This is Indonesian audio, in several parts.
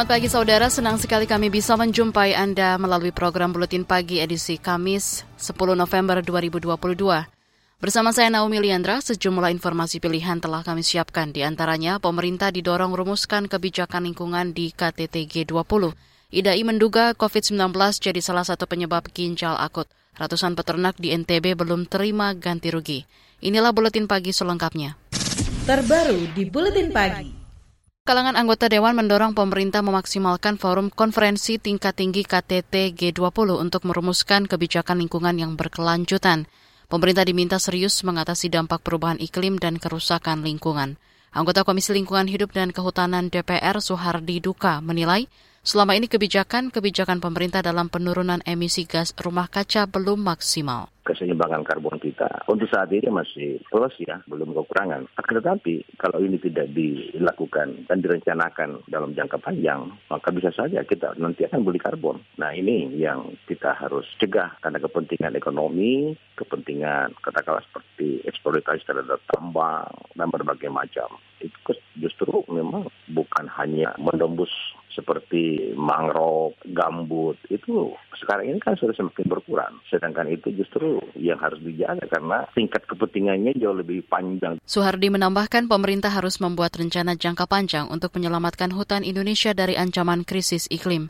Selamat pagi saudara, senang sekali kami bisa menjumpai Anda melalui program Buletin Pagi edisi Kamis 10 November 2022. Bersama saya Naomi Liandra, sejumlah informasi pilihan telah kami siapkan. Di antaranya, pemerintah didorong rumuskan kebijakan lingkungan di KTT G20. IDAI menduga COVID-19 jadi salah satu penyebab ginjal akut. Ratusan peternak di NTB belum terima ganti rugi. Inilah Buletin Pagi selengkapnya. Terbaru di Buletin Pagi. Kalangan anggota Dewan mendorong pemerintah memaksimalkan forum konferensi tingkat tinggi KTT G20 untuk merumuskan kebijakan lingkungan yang berkelanjutan. Pemerintah diminta serius mengatasi dampak perubahan iklim dan kerusakan lingkungan. Anggota Komisi Lingkungan Hidup dan Kehutanan DPR Suhardi Duka menilai selama ini kebijakan-kebijakan pemerintah dalam penurunan emisi gas rumah kaca belum maksimal keseimbangan karbon kita. Untuk saat ini masih plus ya, belum kekurangan. Akan tetapi kalau ini tidak dilakukan dan direncanakan dalam jangka panjang, maka bisa saja kita nanti akan beli karbon. Nah ini yang kita harus cegah karena kepentingan ekonomi, kepentingan katakanlah seperti eksploitasi terhadap tambang dan berbagai macam. Itu justru memang bukan hanya menembus seperti mangrove, gambut itu sekarang ini kan sudah semakin berkurang. Sedangkan itu justru yang harus dijaga karena tingkat kepentingannya jauh lebih panjang. Suhardi menambahkan pemerintah harus membuat rencana jangka panjang untuk menyelamatkan hutan Indonesia dari ancaman krisis iklim.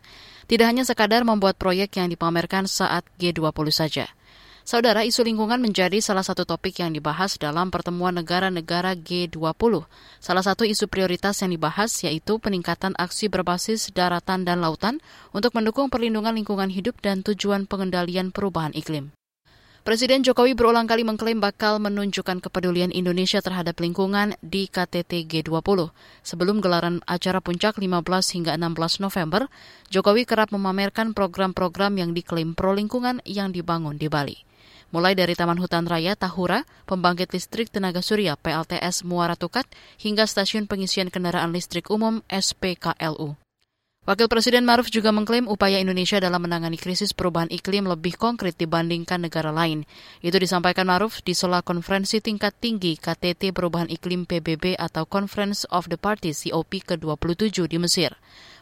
Tidak hanya sekadar membuat proyek yang dipamerkan saat G20 saja. Saudara, isu lingkungan menjadi salah satu topik yang dibahas dalam pertemuan negara-negara G20. Salah satu isu prioritas yang dibahas yaitu peningkatan aksi berbasis daratan dan lautan untuk mendukung perlindungan lingkungan hidup dan tujuan pengendalian perubahan iklim. Presiden Jokowi berulang kali mengklaim bakal menunjukkan kepedulian Indonesia terhadap lingkungan di KTT G20. Sebelum gelaran acara puncak 15 hingga 16 November, Jokowi kerap memamerkan program-program yang diklaim pro lingkungan yang dibangun di Bali mulai dari Taman Hutan Raya Tahura, pembangkit listrik tenaga surya PLTS Muara Tukat, hingga stasiun pengisian kendaraan listrik umum SPKLU. Wakil Presiden Maruf juga mengklaim upaya Indonesia dalam menangani krisis perubahan iklim lebih konkret dibandingkan negara lain. Itu disampaikan Maruf di sela konferensi tingkat tinggi KTT Perubahan Iklim PBB atau Conference of the Parties COP ke-27 di Mesir.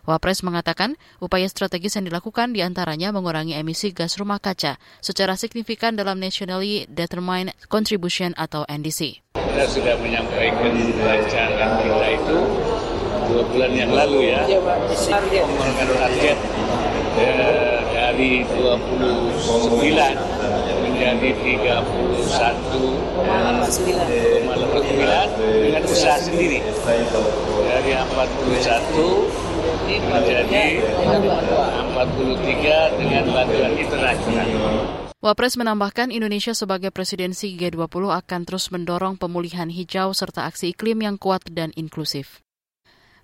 Wapres mengatakan upaya strategis yang dilakukan di antaranya mengurangi emisi gas rumah kaca secara signifikan dalam Nationally Determined Contribution atau NDC. Kita sudah menyampaikan rancangan kita itu dua bulan yang lalu ya, menggunakan target ya, dari 29 menjadi 31,9 dengan usaha sendiri. Dari 41 menjadi 43 dengan bantuan internasional. Wapres menambahkan Indonesia sebagai presidensi G20 akan terus mendorong pemulihan hijau serta aksi iklim yang kuat dan inklusif.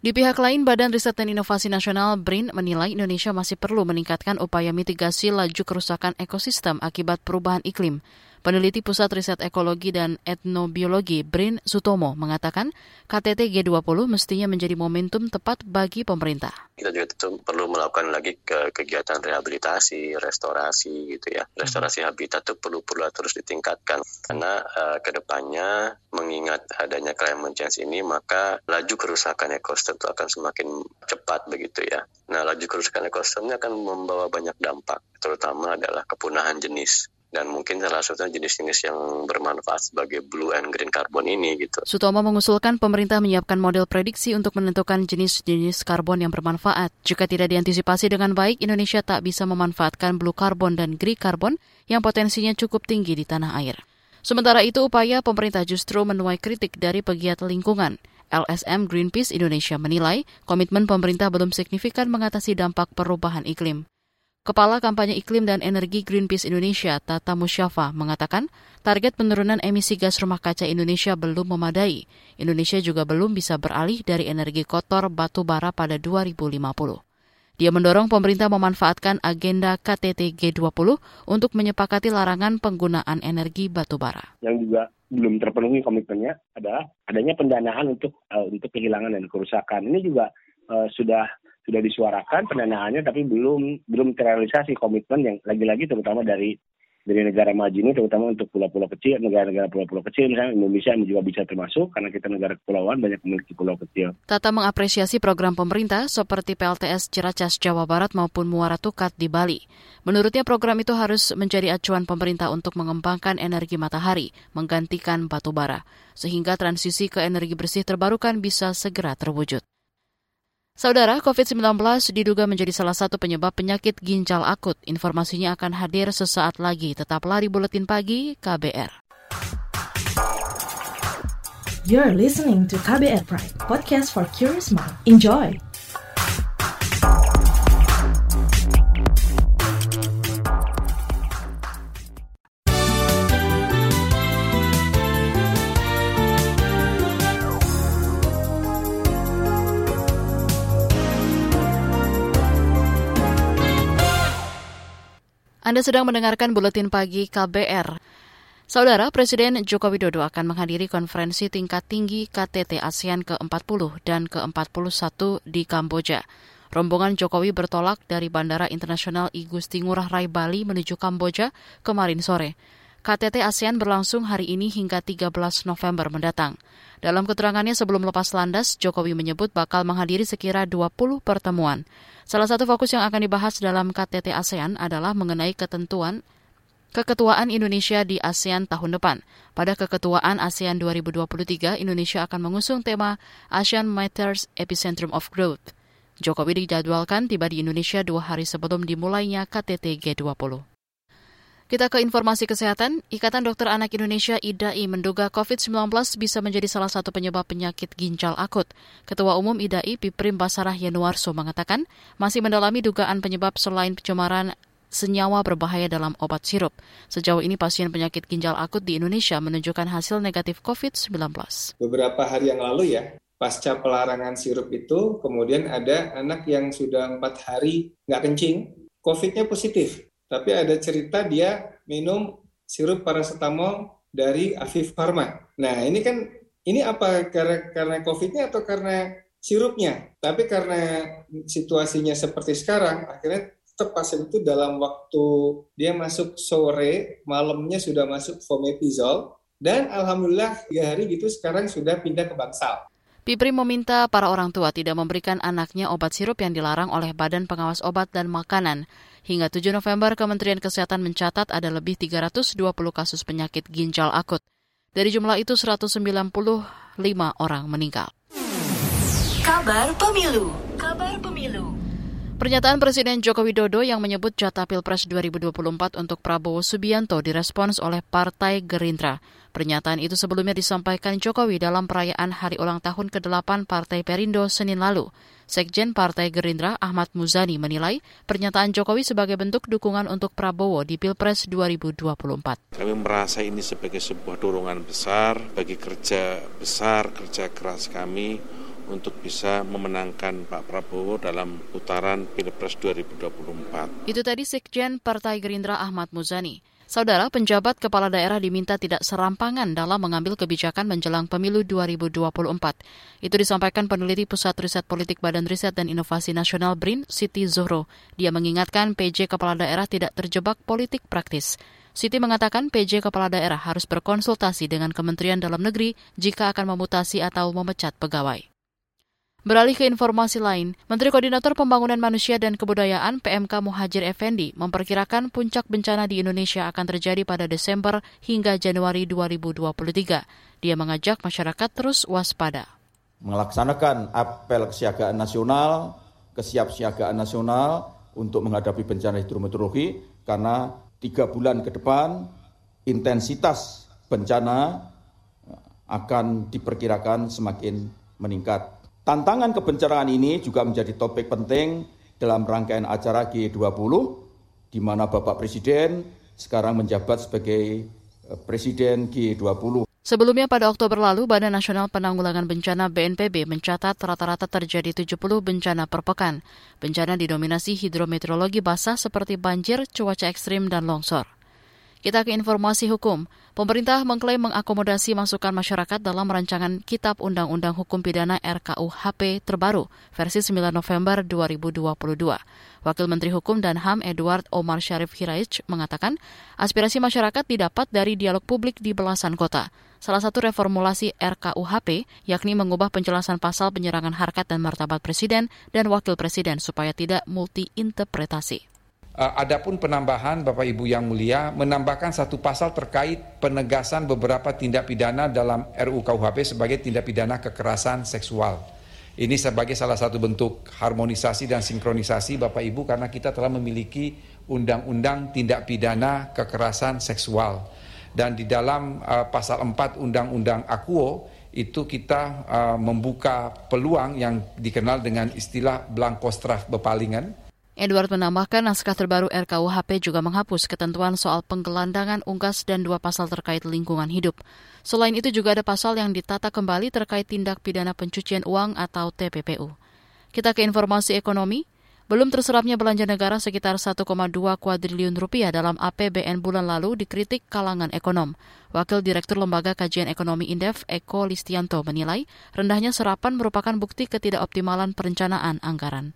Di pihak lain, Badan Riset dan Inovasi Nasional BRIN menilai Indonesia masih perlu meningkatkan upaya mitigasi laju kerusakan ekosistem akibat perubahan iklim. Peneliti Pusat Riset Ekologi dan Etnobiologi Brin Sutomo mengatakan KTT G20 mestinya menjadi momentum tepat bagi pemerintah. Kita juga perlu melakukan lagi ke kegiatan rehabilitasi, restorasi gitu ya. Restorasi habitat itu perlu perlu terus ditingkatkan karena uh, ke depannya mengingat adanya climate change ini maka laju kerusakan ekosistem itu akan semakin cepat begitu ya. Nah laju kerusakan ekosistem ini akan membawa banyak dampak terutama adalah kepunahan jenis dan mungkin salah satu jenis-jenis yang bermanfaat sebagai blue and green carbon ini gitu. Sutomo mengusulkan pemerintah menyiapkan model prediksi untuk menentukan jenis-jenis karbon yang bermanfaat. Jika tidak diantisipasi dengan baik, Indonesia tak bisa memanfaatkan blue carbon dan green carbon yang potensinya cukup tinggi di tanah air. Sementara itu, upaya pemerintah justru menuai kritik dari pegiat lingkungan. LSM Greenpeace Indonesia menilai komitmen pemerintah belum signifikan mengatasi dampak perubahan iklim. Kepala Kampanye Iklim dan Energi Greenpeace Indonesia, Tata Musyafa, mengatakan target penurunan emisi gas rumah kaca Indonesia belum memadai. Indonesia juga belum bisa beralih dari energi kotor batu bara pada 2050. Dia mendorong pemerintah memanfaatkan agenda KTT G20 untuk menyepakati larangan penggunaan energi batu bara. Yang juga belum terpenuhi komitmennya adalah adanya pendanaan untuk uh, untuk kehilangan dan kerusakan. Ini juga uh, sudah sudah disuarakan pendanaannya tapi belum belum terrealisasi komitmen yang lagi-lagi terutama dari dari negara maju ini terutama untuk pulau-pulau kecil, negara-negara pulau-pulau kecil misalnya Indonesia juga bisa termasuk karena kita negara kepulauan banyak memiliki pulau kecil. Tata mengapresiasi program pemerintah seperti PLTS Ciracas Jawa Barat maupun Muara Tukat di Bali. Menurutnya program itu harus menjadi acuan pemerintah untuk mengembangkan energi matahari, menggantikan batu bara, sehingga transisi ke energi bersih terbarukan bisa segera terwujud. Saudara, COVID-19 diduga menjadi salah satu penyebab penyakit ginjal akut. Informasinya akan hadir sesaat lagi. Tetaplah di Buletin Pagi KBR. You're listening to KBR Pride, podcast for curious mind. Enjoy! Anda sedang mendengarkan buletin pagi KBR. Saudara Presiden Joko Widodo akan menghadiri konferensi tingkat tinggi KTT ASEAN ke-40 dan ke-41 di Kamboja. Rombongan Jokowi bertolak dari Bandara Internasional I Gusti Ngurah Rai Bali menuju Kamboja kemarin sore. KTT ASEAN berlangsung hari ini hingga 13 November mendatang. Dalam keterangannya sebelum lepas landas, Jokowi menyebut bakal menghadiri sekira 20 pertemuan. Salah satu fokus yang akan dibahas dalam KTT ASEAN adalah mengenai ketentuan keketuaan Indonesia di ASEAN tahun depan. Pada keketuaan ASEAN 2023, Indonesia akan mengusung tema ASEAN Matters Epicentrum of Growth. Jokowi dijadwalkan tiba di Indonesia dua hari sebelum dimulainya KTT G20. Kita ke informasi kesehatan. Ikatan Dokter Anak Indonesia IDAI menduga COVID-19 bisa menjadi salah satu penyebab penyakit ginjal akut. Ketua Umum IDAI Piprim Basarah Yanuarso mengatakan masih mendalami dugaan penyebab selain pencemaran senyawa berbahaya dalam obat sirup. Sejauh ini pasien penyakit ginjal akut di Indonesia menunjukkan hasil negatif COVID-19. Beberapa hari yang lalu ya, pasca pelarangan sirup itu, kemudian ada anak yang sudah empat hari nggak kencing, COVID-nya positif tapi ada cerita dia minum sirup paracetamol dari Afif Pharma. Nah, ini kan ini apa karena karena COVID-nya atau karena sirupnya? Tapi karena situasinya seperti sekarang, akhirnya tetap pasien itu dalam waktu dia masuk sore, malamnya sudah masuk fomepizol, dan alhamdulillah tiga hari gitu sekarang sudah pindah ke bangsal. Pipri meminta para orang tua tidak memberikan anaknya obat sirup yang dilarang oleh Badan Pengawas Obat dan Makanan. Hingga 7 November, Kementerian Kesehatan mencatat ada lebih 320 kasus penyakit ginjal akut. Dari jumlah itu, 195 orang meninggal. Kabar Pemilu Kabar Pemilu Pernyataan Presiden Joko Widodo yang menyebut jatah Pilpres 2024 untuk Prabowo Subianto direspons oleh Partai Gerindra. Pernyataan itu sebelumnya disampaikan Jokowi dalam perayaan hari ulang tahun ke-8 Partai Perindo Senin lalu. Sekjen Partai Gerindra Ahmad Muzani menilai pernyataan Jokowi sebagai bentuk dukungan untuk Prabowo di Pilpres 2024. Kami merasa ini sebagai sebuah dorongan besar bagi kerja besar, kerja keras kami untuk bisa memenangkan Pak Prabowo dalam putaran Pilpres 2024. Itu tadi Sekjen Partai Gerindra Ahmad Muzani. Saudara, penjabat kepala daerah diminta tidak serampangan dalam mengambil kebijakan menjelang pemilu 2024. Itu disampaikan peneliti Pusat Riset Politik Badan Riset dan Inovasi Nasional BRIN, Siti Zuhro. Dia mengingatkan PJ kepala daerah tidak terjebak politik praktis. Siti mengatakan PJ kepala daerah harus berkonsultasi dengan Kementerian Dalam Negeri jika akan memutasi atau memecat pegawai. Beralih ke informasi lain, Menteri Koordinator Pembangunan Manusia dan Kebudayaan PMK Muhajir Effendi memperkirakan puncak bencana di Indonesia akan terjadi pada Desember hingga Januari 2023. Dia mengajak masyarakat terus waspada. Melaksanakan apel kesiagaan nasional, kesiapsiagaan nasional untuk menghadapi bencana hidrometeorologi karena tiga bulan ke depan intensitas bencana akan diperkirakan semakin meningkat Tantangan kebencanaan ini juga menjadi topik penting dalam rangkaian acara G20 di mana Bapak Presiden sekarang menjabat sebagai eh, Presiden G20. Sebelumnya pada Oktober lalu, Badan Nasional Penanggulangan Bencana BNPB mencatat rata-rata terjadi 70 bencana per pekan. Bencana didominasi hidrometeorologi basah seperti banjir, cuaca ekstrim, dan longsor. Kita ke informasi hukum. Pemerintah mengklaim mengakomodasi masukan masyarakat dalam rancangan Kitab Undang-Undang Hukum Pidana RKUHP terbaru versi 9 November 2022. Wakil Menteri Hukum dan HAM Edward Omar Syarif Hiraij mengatakan aspirasi masyarakat didapat dari dialog publik di belasan kota. Salah satu reformulasi RKUHP yakni mengubah penjelasan pasal penyerangan harkat dan martabat presiden dan wakil presiden supaya tidak multi-interpretasi. Uh, adapun penambahan Bapak Ibu yang mulia menambahkan satu pasal terkait penegasan beberapa tindak pidana dalam RUU KUHP sebagai tindak pidana kekerasan seksual. Ini sebagai salah satu bentuk harmonisasi dan sinkronisasi Bapak Ibu karena kita telah memiliki undang-undang tindak pidana kekerasan seksual. Dan di dalam uh, pasal 4 undang-undang AKUO itu kita uh, membuka peluang yang dikenal dengan istilah blankostraf bepalingan Edward menambahkan naskah terbaru RKUHP juga menghapus ketentuan soal penggelandangan unggas dan dua pasal terkait lingkungan hidup. Selain itu juga ada pasal yang ditata kembali terkait tindak pidana pencucian uang atau TPPU. Kita ke informasi ekonomi. Belum terserapnya belanja negara sekitar 1,2 kuadriliun rupiah dalam APBN bulan lalu dikritik kalangan ekonom. Wakil Direktur Lembaga Kajian Ekonomi Indef, Eko Listianto, menilai rendahnya serapan merupakan bukti ketidakoptimalan perencanaan anggaran.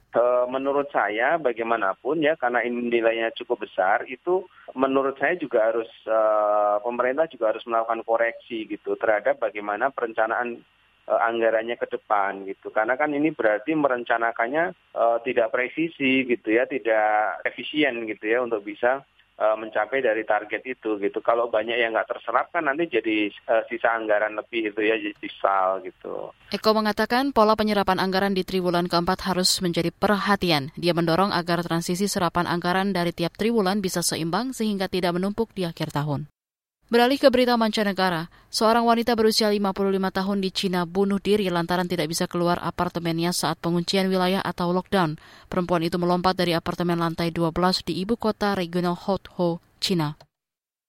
Menurut saya, bagaimanapun ya, karena ini nilainya cukup besar, itu menurut saya juga harus uh, pemerintah juga harus melakukan koreksi gitu terhadap bagaimana perencanaan anggarannya ke depan gitu. Karena kan ini berarti merencanakannya uh, tidak presisi gitu ya, tidak efisien gitu ya untuk bisa uh, mencapai dari target itu gitu. Kalau banyak yang nggak terserap kan nanti jadi uh, sisa anggaran lebih itu ya jadi sal gitu. Eko mengatakan pola penyerapan anggaran di triwulan keempat harus menjadi perhatian. Dia mendorong agar transisi serapan anggaran dari tiap triwulan bisa seimbang sehingga tidak menumpuk di akhir tahun. Beralih ke berita mancanegara, seorang wanita berusia 55 tahun di Cina bunuh diri lantaran tidak bisa keluar apartemennya saat penguncian wilayah atau lockdown. Perempuan itu melompat dari apartemen lantai 12 di ibu kota regional Hotho, Cina.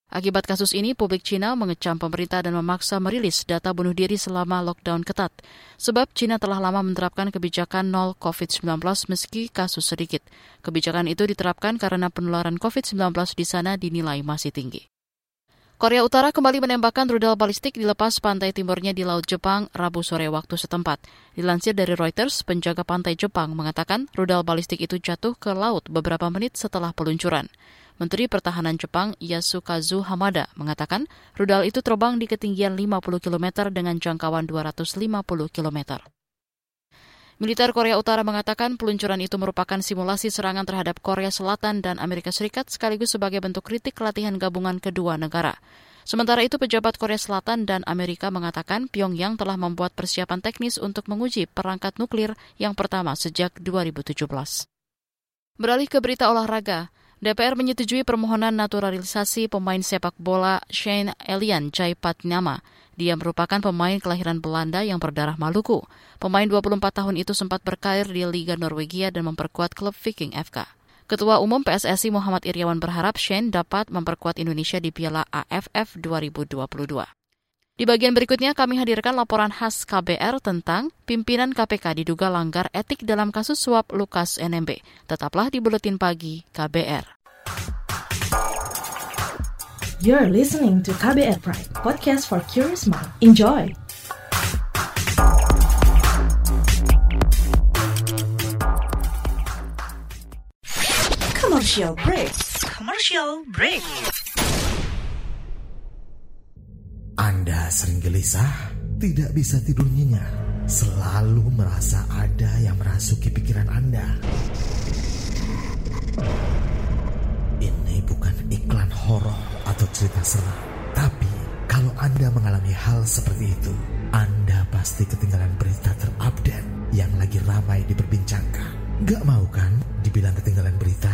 Akibat kasus ini, publik Cina mengecam pemerintah dan memaksa merilis data bunuh diri selama lockdown ketat. Sebab Cina telah lama menerapkan kebijakan nol COVID-19 meski kasus sedikit. Kebijakan itu diterapkan karena penularan COVID-19 di sana dinilai masih tinggi. Korea Utara kembali menembakkan rudal balistik di lepas pantai timurnya di Laut Jepang Rabu sore waktu setempat. Dilansir dari Reuters, penjaga pantai Jepang mengatakan rudal balistik itu jatuh ke laut beberapa menit setelah peluncuran. Menteri Pertahanan Jepang Yasukazu Hamada mengatakan rudal itu terbang di ketinggian 50 km dengan jangkauan 250 km. Militer Korea Utara mengatakan peluncuran itu merupakan simulasi serangan terhadap Korea Selatan dan Amerika Serikat sekaligus sebagai bentuk kritik latihan gabungan kedua negara. Sementara itu, pejabat Korea Selatan dan Amerika mengatakan Pyongyang telah membuat persiapan teknis untuk menguji perangkat nuklir yang pertama sejak 2017. Beralih ke berita olahraga, DPR menyetujui permohonan naturalisasi pemain sepak bola Shane Elian Jaipatnama. Dia merupakan pemain kelahiran Belanda yang berdarah Maluku. Pemain 24 tahun itu sempat berkarir di Liga Norwegia dan memperkuat klub Viking FK. Ketua Umum PSSI Muhammad Iriawan berharap Shane dapat memperkuat Indonesia di Piala AFF 2022. Di bagian berikutnya kami hadirkan laporan khas KBR tentang pimpinan KPK diduga langgar etik dalam kasus suap Lukas NMB. Tetaplah di Buletin Pagi KBR. You're listening to KBR Pride, podcast for curious mind. Enjoy! Commercial break. Commercial break. Anda sering gelisah, tidak bisa tidur nyenyak, selalu merasa ada yang merasuki pikiran Anda. Bukan iklan horor atau cerita seram. Tapi kalau Anda mengalami hal seperti itu, Anda pasti ketinggalan berita terupdate yang lagi ramai diperbincangkan. Gak mau kan dibilang ketinggalan berita?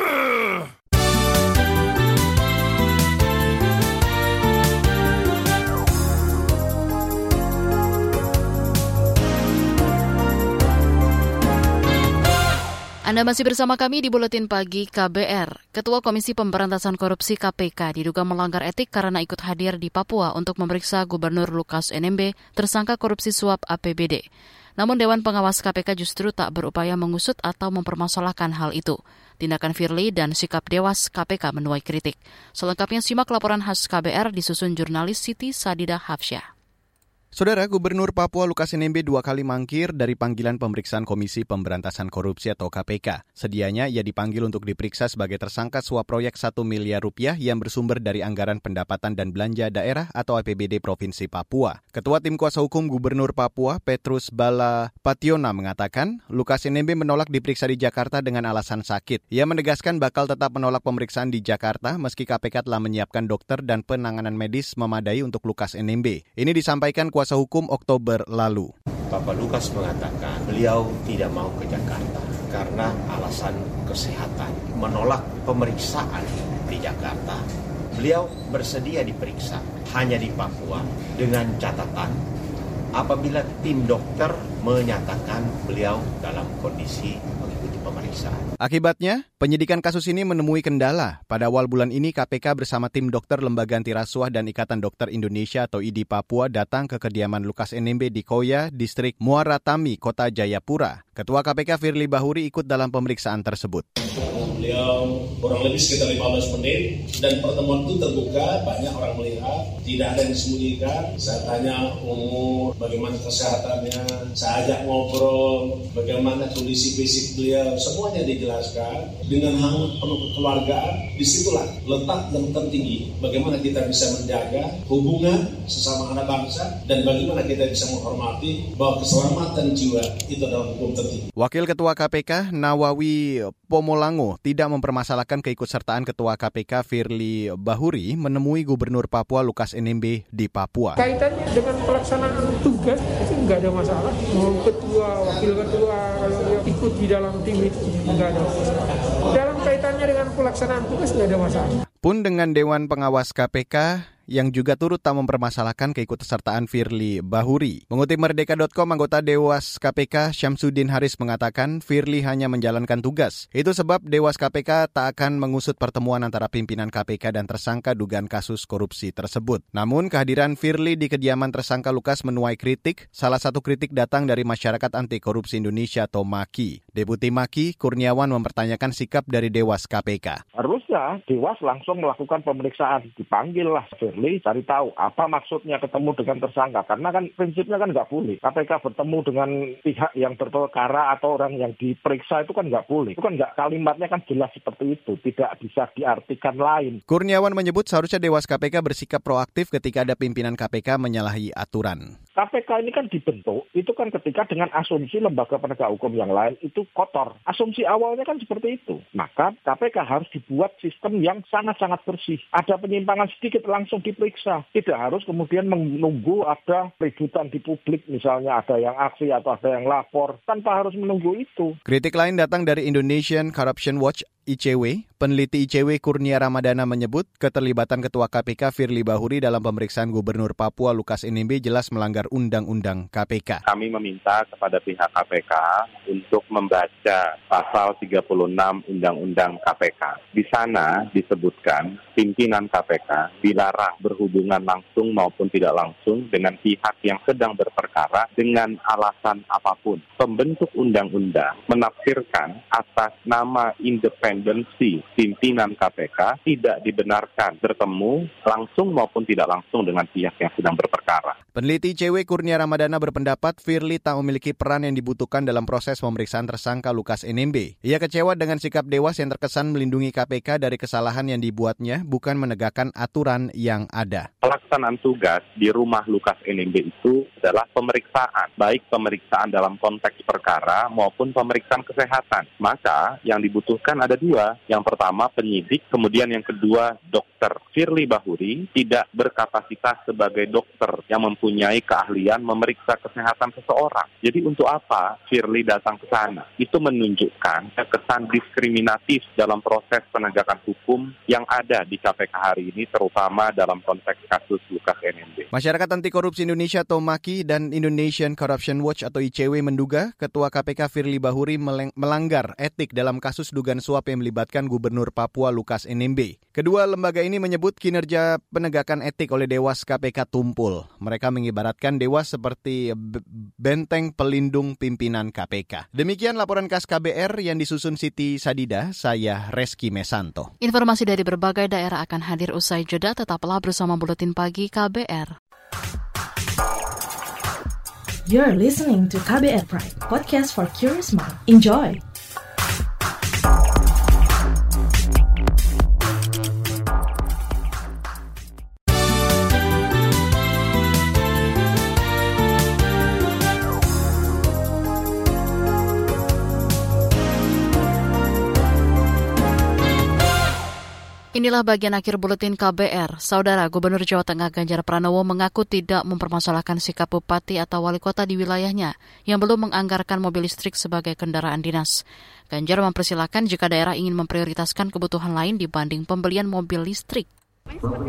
Anda masih bersama kami di Buletin Pagi KBR. Ketua Komisi Pemberantasan Korupsi KPK diduga melanggar etik karena ikut hadir di Papua untuk memeriksa Gubernur Lukas NMB tersangka korupsi suap APBD. Namun Dewan Pengawas KPK justru tak berupaya mengusut atau mempermasalahkan hal itu. Tindakan Firly dan sikap Dewas KPK menuai kritik. Selengkapnya simak laporan khas KBR disusun jurnalis Siti Sadida Hafsyah. Saudara Gubernur Papua Lukas NMB dua kali mangkir dari panggilan pemeriksaan Komisi Pemberantasan Korupsi atau KPK. Sedianya ia dipanggil untuk diperiksa sebagai tersangka suap proyek 1 miliar rupiah yang bersumber dari anggaran pendapatan dan belanja daerah atau APBD Provinsi Papua. Ketua Tim Kuasa Hukum Gubernur Papua Petrus Bala Pationa mengatakan Lukas NMB menolak diperiksa di Jakarta dengan alasan sakit. Ia menegaskan bakal tetap menolak pemeriksaan di Jakarta meski KPK telah menyiapkan dokter dan penanganan medis memadai untuk Lukas NMB. Ini disampaikan kuasa hukum Oktober lalu. Bapak Lukas mengatakan beliau tidak mau ke Jakarta karena alasan kesehatan, menolak pemeriksaan di Jakarta. Beliau bersedia diperiksa hanya di Papua dengan catatan apabila tim dokter menyatakan beliau dalam kondisi pemeriksaan. Akibatnya, penyidikan kasus ini menemui kendala. Pada awal bulan ini, KPK bersama tim dokter Lembaga Anti Rasuah dan Ikatan Dokter Indonesia atau IDI Papua datang ke kediaman Lukas NMB di Koya, distrik Muaratami, Kota Jayapura. Ketua KPK Firly Bahuri ikut dalam pemeriksaan tersebut. Beliau kurang lebih sekitar 15 menit dan pertemuan itu terbuka, banyak orang melihat, tidak ada yang disembunyikan. Saya tanya umur, bagaimana kesehatannya, saya ajak ngobrol, bagaimana kondisi fisik beliau, semuanya dijelaskan dengan hangat penuh kekeluargaan. Di situlah letak yang tertinggi, bagaimana kita bisa menjaga hubungan sesama anak bangsa dan bagaimana kita bisa menghormati bahwa keselamatan jiwa itu adalah hukum tertinggi. Wakil Ketua KPK Nawawi Pomolango tidak mempermasalahkan keikutsertaan Ketua KPK Firly Bahuri menemui Gubernur Papua Lukas NMB di Papua. Kaitannya dengan pelaksanaan tugas itu nggak ada masalah. Mau ketua, wakil ketua, kalau dia ikut di dalam tim itu nggak ada masalah. Dalam kaitannya dengan pelaksanaan tugas nggak ada masalah. Pun dengan Dewan Pengawas KPK yang juga turut tak mempermasalahkan keikutsertaan Firly Bahuri. Mengutip Merdeka.com, anggota Dewas KPK Syamsuddin Haris mengatakan Firly hanya menjalankan tugas. Itu sebab Dewas KPK tak akan mengusut pertemuan antara pimpinan KPK dan tersangka dugaan kasus korupsi tersebut. Namun kehadiran Firly di kediaman tersangka Lukas menuai kritik. Salah satu kritik datang dari Masyarakat Anti Korupsi Indonesia atau MAKI. Deputi MAKI Kurniawan mempertanyakan sikap dari Dewas KPK. Harusnya Dewas langsung melakukan pemeriksaan, dipanggil lah Firly cari tahu apa maksudnya ketemu dengan tersangka karena kan prinsipnya kan nggak boleh KPK bertemu dengan pihak yang berperkara atau orang yang diperiksa itu kan nggak boleh itu kan nggak kalimatnya kan jelas seperti itu tidak bisa diartikan lain. Kurniawan menyebut seharusnya Dewas KPK bersikap proaktif ketika ada pimpinan KPK menyalahi aturan. KPK ini kan dibentuk itu kan ketika dengan asumsi lembaga penegak hukum yang lain itu kotor. Asumsi awalnya kan seperti itu. Maka KPK harus dibuat sistem yang sangat-sangat bersih. Ada penyimpangan sedikit langsung diperiksa. Tidak harus kemudian menunggu ada ributan di publik misalnya ada yang aksi atau ada yang lapor tanpa harus menunggu itu. Kritik lain datang dari Indonesian Corruption Watch ICW, peneliti ICW Kurnia Ramadana menyebut keterlibatan Ketua KPK Firly Bahuri dalam pemeriksaan Gubernur Papua Lukas NMB jelas melanggar Undang-Undang KPK. Kami meminta kepada pihak KPK untuk membaca pasal 36 Undang-Undang KPK. Di sana disebutkan pimpinan KPK dilarang berhubungan langsung maupun tidak langsung dengan pihak yang sedang berperkara dengan alasan apa pun. Pembentuk undang-undang menafsirkan atas nama independen independensi pimpinan KPK tidak dibenarkan bertemu langsung maupun tidak langsung dengan pihak yang sedang berperkara. Peneliti ICW Kurnia Ramadana berpendapat Firly tak memiliki peran yang dibutuhkan dalam proses pemeriksaan tersangka Lukas NMB. Ia kecewa dengan sikap Dewas yang terkesan melindungi KPK dari kesalahan yang dibuatnya, bukan menegakkan aturan yang ada. Pelaksanaan tugas di rumah Lukas NMB itu adalah pemeriksaan, baik pemeriksaan dalam konteks perkara maupun pemeriksaan kesehatan. Maka yang dibutuhkan ada dua. Yang pertama penyidik, kemudian yang kedua dokter. Firly Bahuri tidak berkapasitas sebagai dokter yang mempunyai keahlian memeriksa kesehatan seseorang. Jadi untuk apa Firly datang ke sana? Itu menunjukkan kesan diskriminatif dalam proses penegakan hukum yang ada di KPK hari ini, terutama dalam konteks kasus Lukas NMB. Masyarakat Anti Korupsi Indonesia atau MAKI dan Indonesian Corruption Watch atau ICW menduga Ketua KPK Firly Bahuri melanggar etik dalam kasus dugaan suap yang melibatkan Gubernur Papua Lukas NMB. Kedua lembaga ini menyebut kinerja penegakan etik oleh Dewas KPK tumpul. Mereka mengibaratkan Dewas seperti benteng pelindung pimpinan KPK. Demikian laporan khas KBR yang disusun Siti Sadida, saya Reski Mesanto. Informasi dari berbagai daerah akan hadir usai jeda, tetaplah bersama Buletin Pagi KBR. You're listening to KBR Pride, podcast for curious mind. Enjoy! Inilah bagian akhir buletin KBR. Saudara Gubernur Jawa Tengah Ganjar Pranowo mengaku tidak mempermasalahkan sikap bupati atau wali kota di wilayahnya yang belum menganggarkan mobil listrik sebagai kendaraan dinas. Ganjar mempersilahkan jika daerah ingin memprioritaskan kebutuhan lain dibanding pembelian mobil listrik.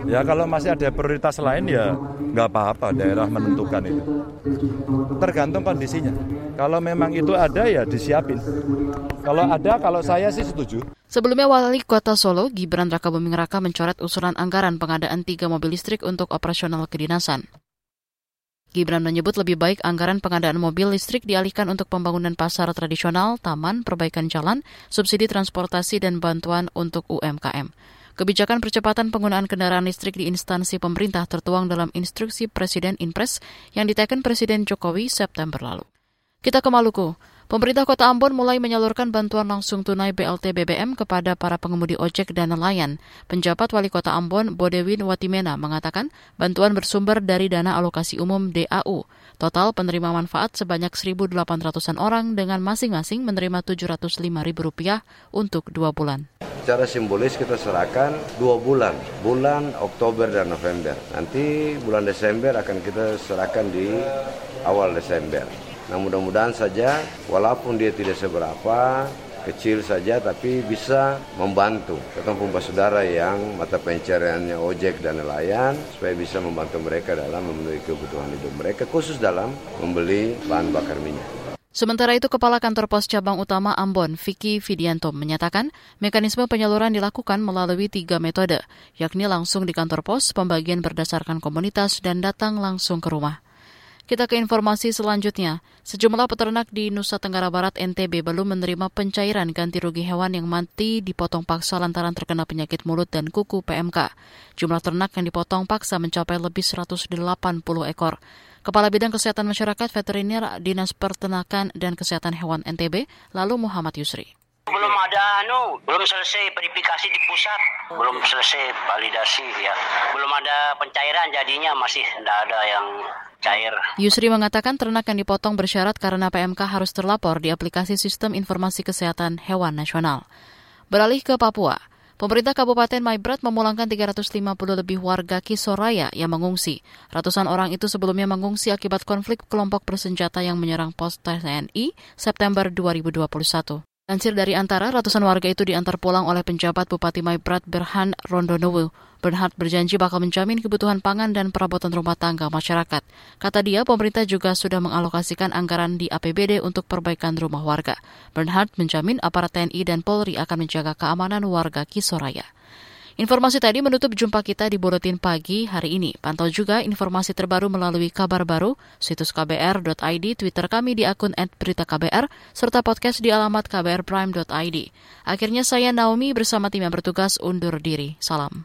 Ya kalau masih ada prioritas lain ya nggak apa-apa daerah menentukan itu. Tergantung kondisinya. Kalau memang itu ada ya disiapin. Kalau ada, kalau saya sih setuju. Sebelumnya Wali Kota Solo, Gibran Raka Buming Raka mencoret usulan anggaran pengadaan tiga mobil listrik untuk operasional kedinasan. Gibran menyebut lebih baik anggaran pengadaan mobil listrik dialihkan untuk pembangunan pasar tradisional, taman, perbaikan jalan, subsidi transportasi, dan bantuan untuk UMKM. Kebijakan percepatan penggunaan kendaraan listrik di instansi pemerintah tertuang dalam instruksi Presiden Inpres yang diteken Presiden Jokowi September lalu. Kita ke Maluku. Pemerintah Kota Ambon mulai menyalurkan bantuan langsung tunai BLT BBM kepada para pengemudi ojek dan nelayan. Penjabat Wali Kota Ambon, Bodewin Watimena, mengatakan bantuan bersumber dari dana alokasi umum DAU. Total penerima manfaat sebanyak 1.800-an orang dengan masing-masing menerima Rp705.000 untuk dua bulan. Secara simbolis kita serahkan dua bulan, bulan Oktober dan November. Nanti bulan Desember akan kita serahkan di awal Desember. Nah mudah-mudahan saja walaupun dia tidak seberapa kecil saja tapi bisa membantu ketemu saudara yang mata pencariannya ojek dan nelayan supaya bisa membantu mereka dalam memenuhi kebutuhan hidup mereka khusus dalam membeli bahan bakar minyak. Sementara itu, Kepala Kantor Pos Cabang Utama Ambon, Vicky Vidianto, menyatakan mekanisme penyaluran dilakukan melalui tiga metode, yakni langsung di kantor pos, pembagian berdasarkan komunitas, dan datang langsung ke rumah. Kita ke informasi selanjutnya. Sejumlah peternak di Nusa Tenggara Barat NTB belum menerima pencairan ganti rugi hewan yang mati dipotong paksa lantaran terkena penyakit mulut dan kuku PMK. Jumlah ternak yang dipotong paksa mencapai lebih 180 ekor. Kepala Bidang Kesehatan Masyarakat Veteriner Dinas Peternakan dan Kesehatan Hewan NTB, lalu Muhammad Yusri. Belum ada anu, belum selesai verifikasi di pusat, belum selesai validasi ya. Belum ada pencairan jadinya masih tidak ada yang cair. Yusri mengatakan ternak yang dipotong bersyarat karena PMK harus terlapor di aplikasi Sistem Informasi Kesehatan Hewan Nasional. Beralih ke Papua. Pemerintah Kabupaten Maibrat memulangkan 350 lebih warga Kisoraya yang mengungsi. Ratusan orang itu sebelumnya mengungsi akibat konflik kelompok bersenjata yang menyerang pos TNI September 2021. Lansir dari antara, ratusan warga itu diantar pulang oleh penjabat Bupati Maibrat Berhan Rondonowo. Bernhard berjanji bakal menjamin kebutuhan pangan dan perabotan rumah tangga masyarakat. Kata dia, pemerintah juga sudah mengalokasikan anggaran di APBD untuk perbaikan rumah warga. Bernhard menjamin aparat TNI dan Polri akan menjaga keamanan warga Kisoraya. Informasi tadi menutup jumpa kita di Buletin Pagi hari ini. Pantau juga informasi terbaru melalui kabar baru, situs kbr.id, Twitter kami di akun @beritaKBR, serta podcast di alamat kbrprime.id. Akhirnya saya Naomi bersama tim yang bertugas undur diri. Salam.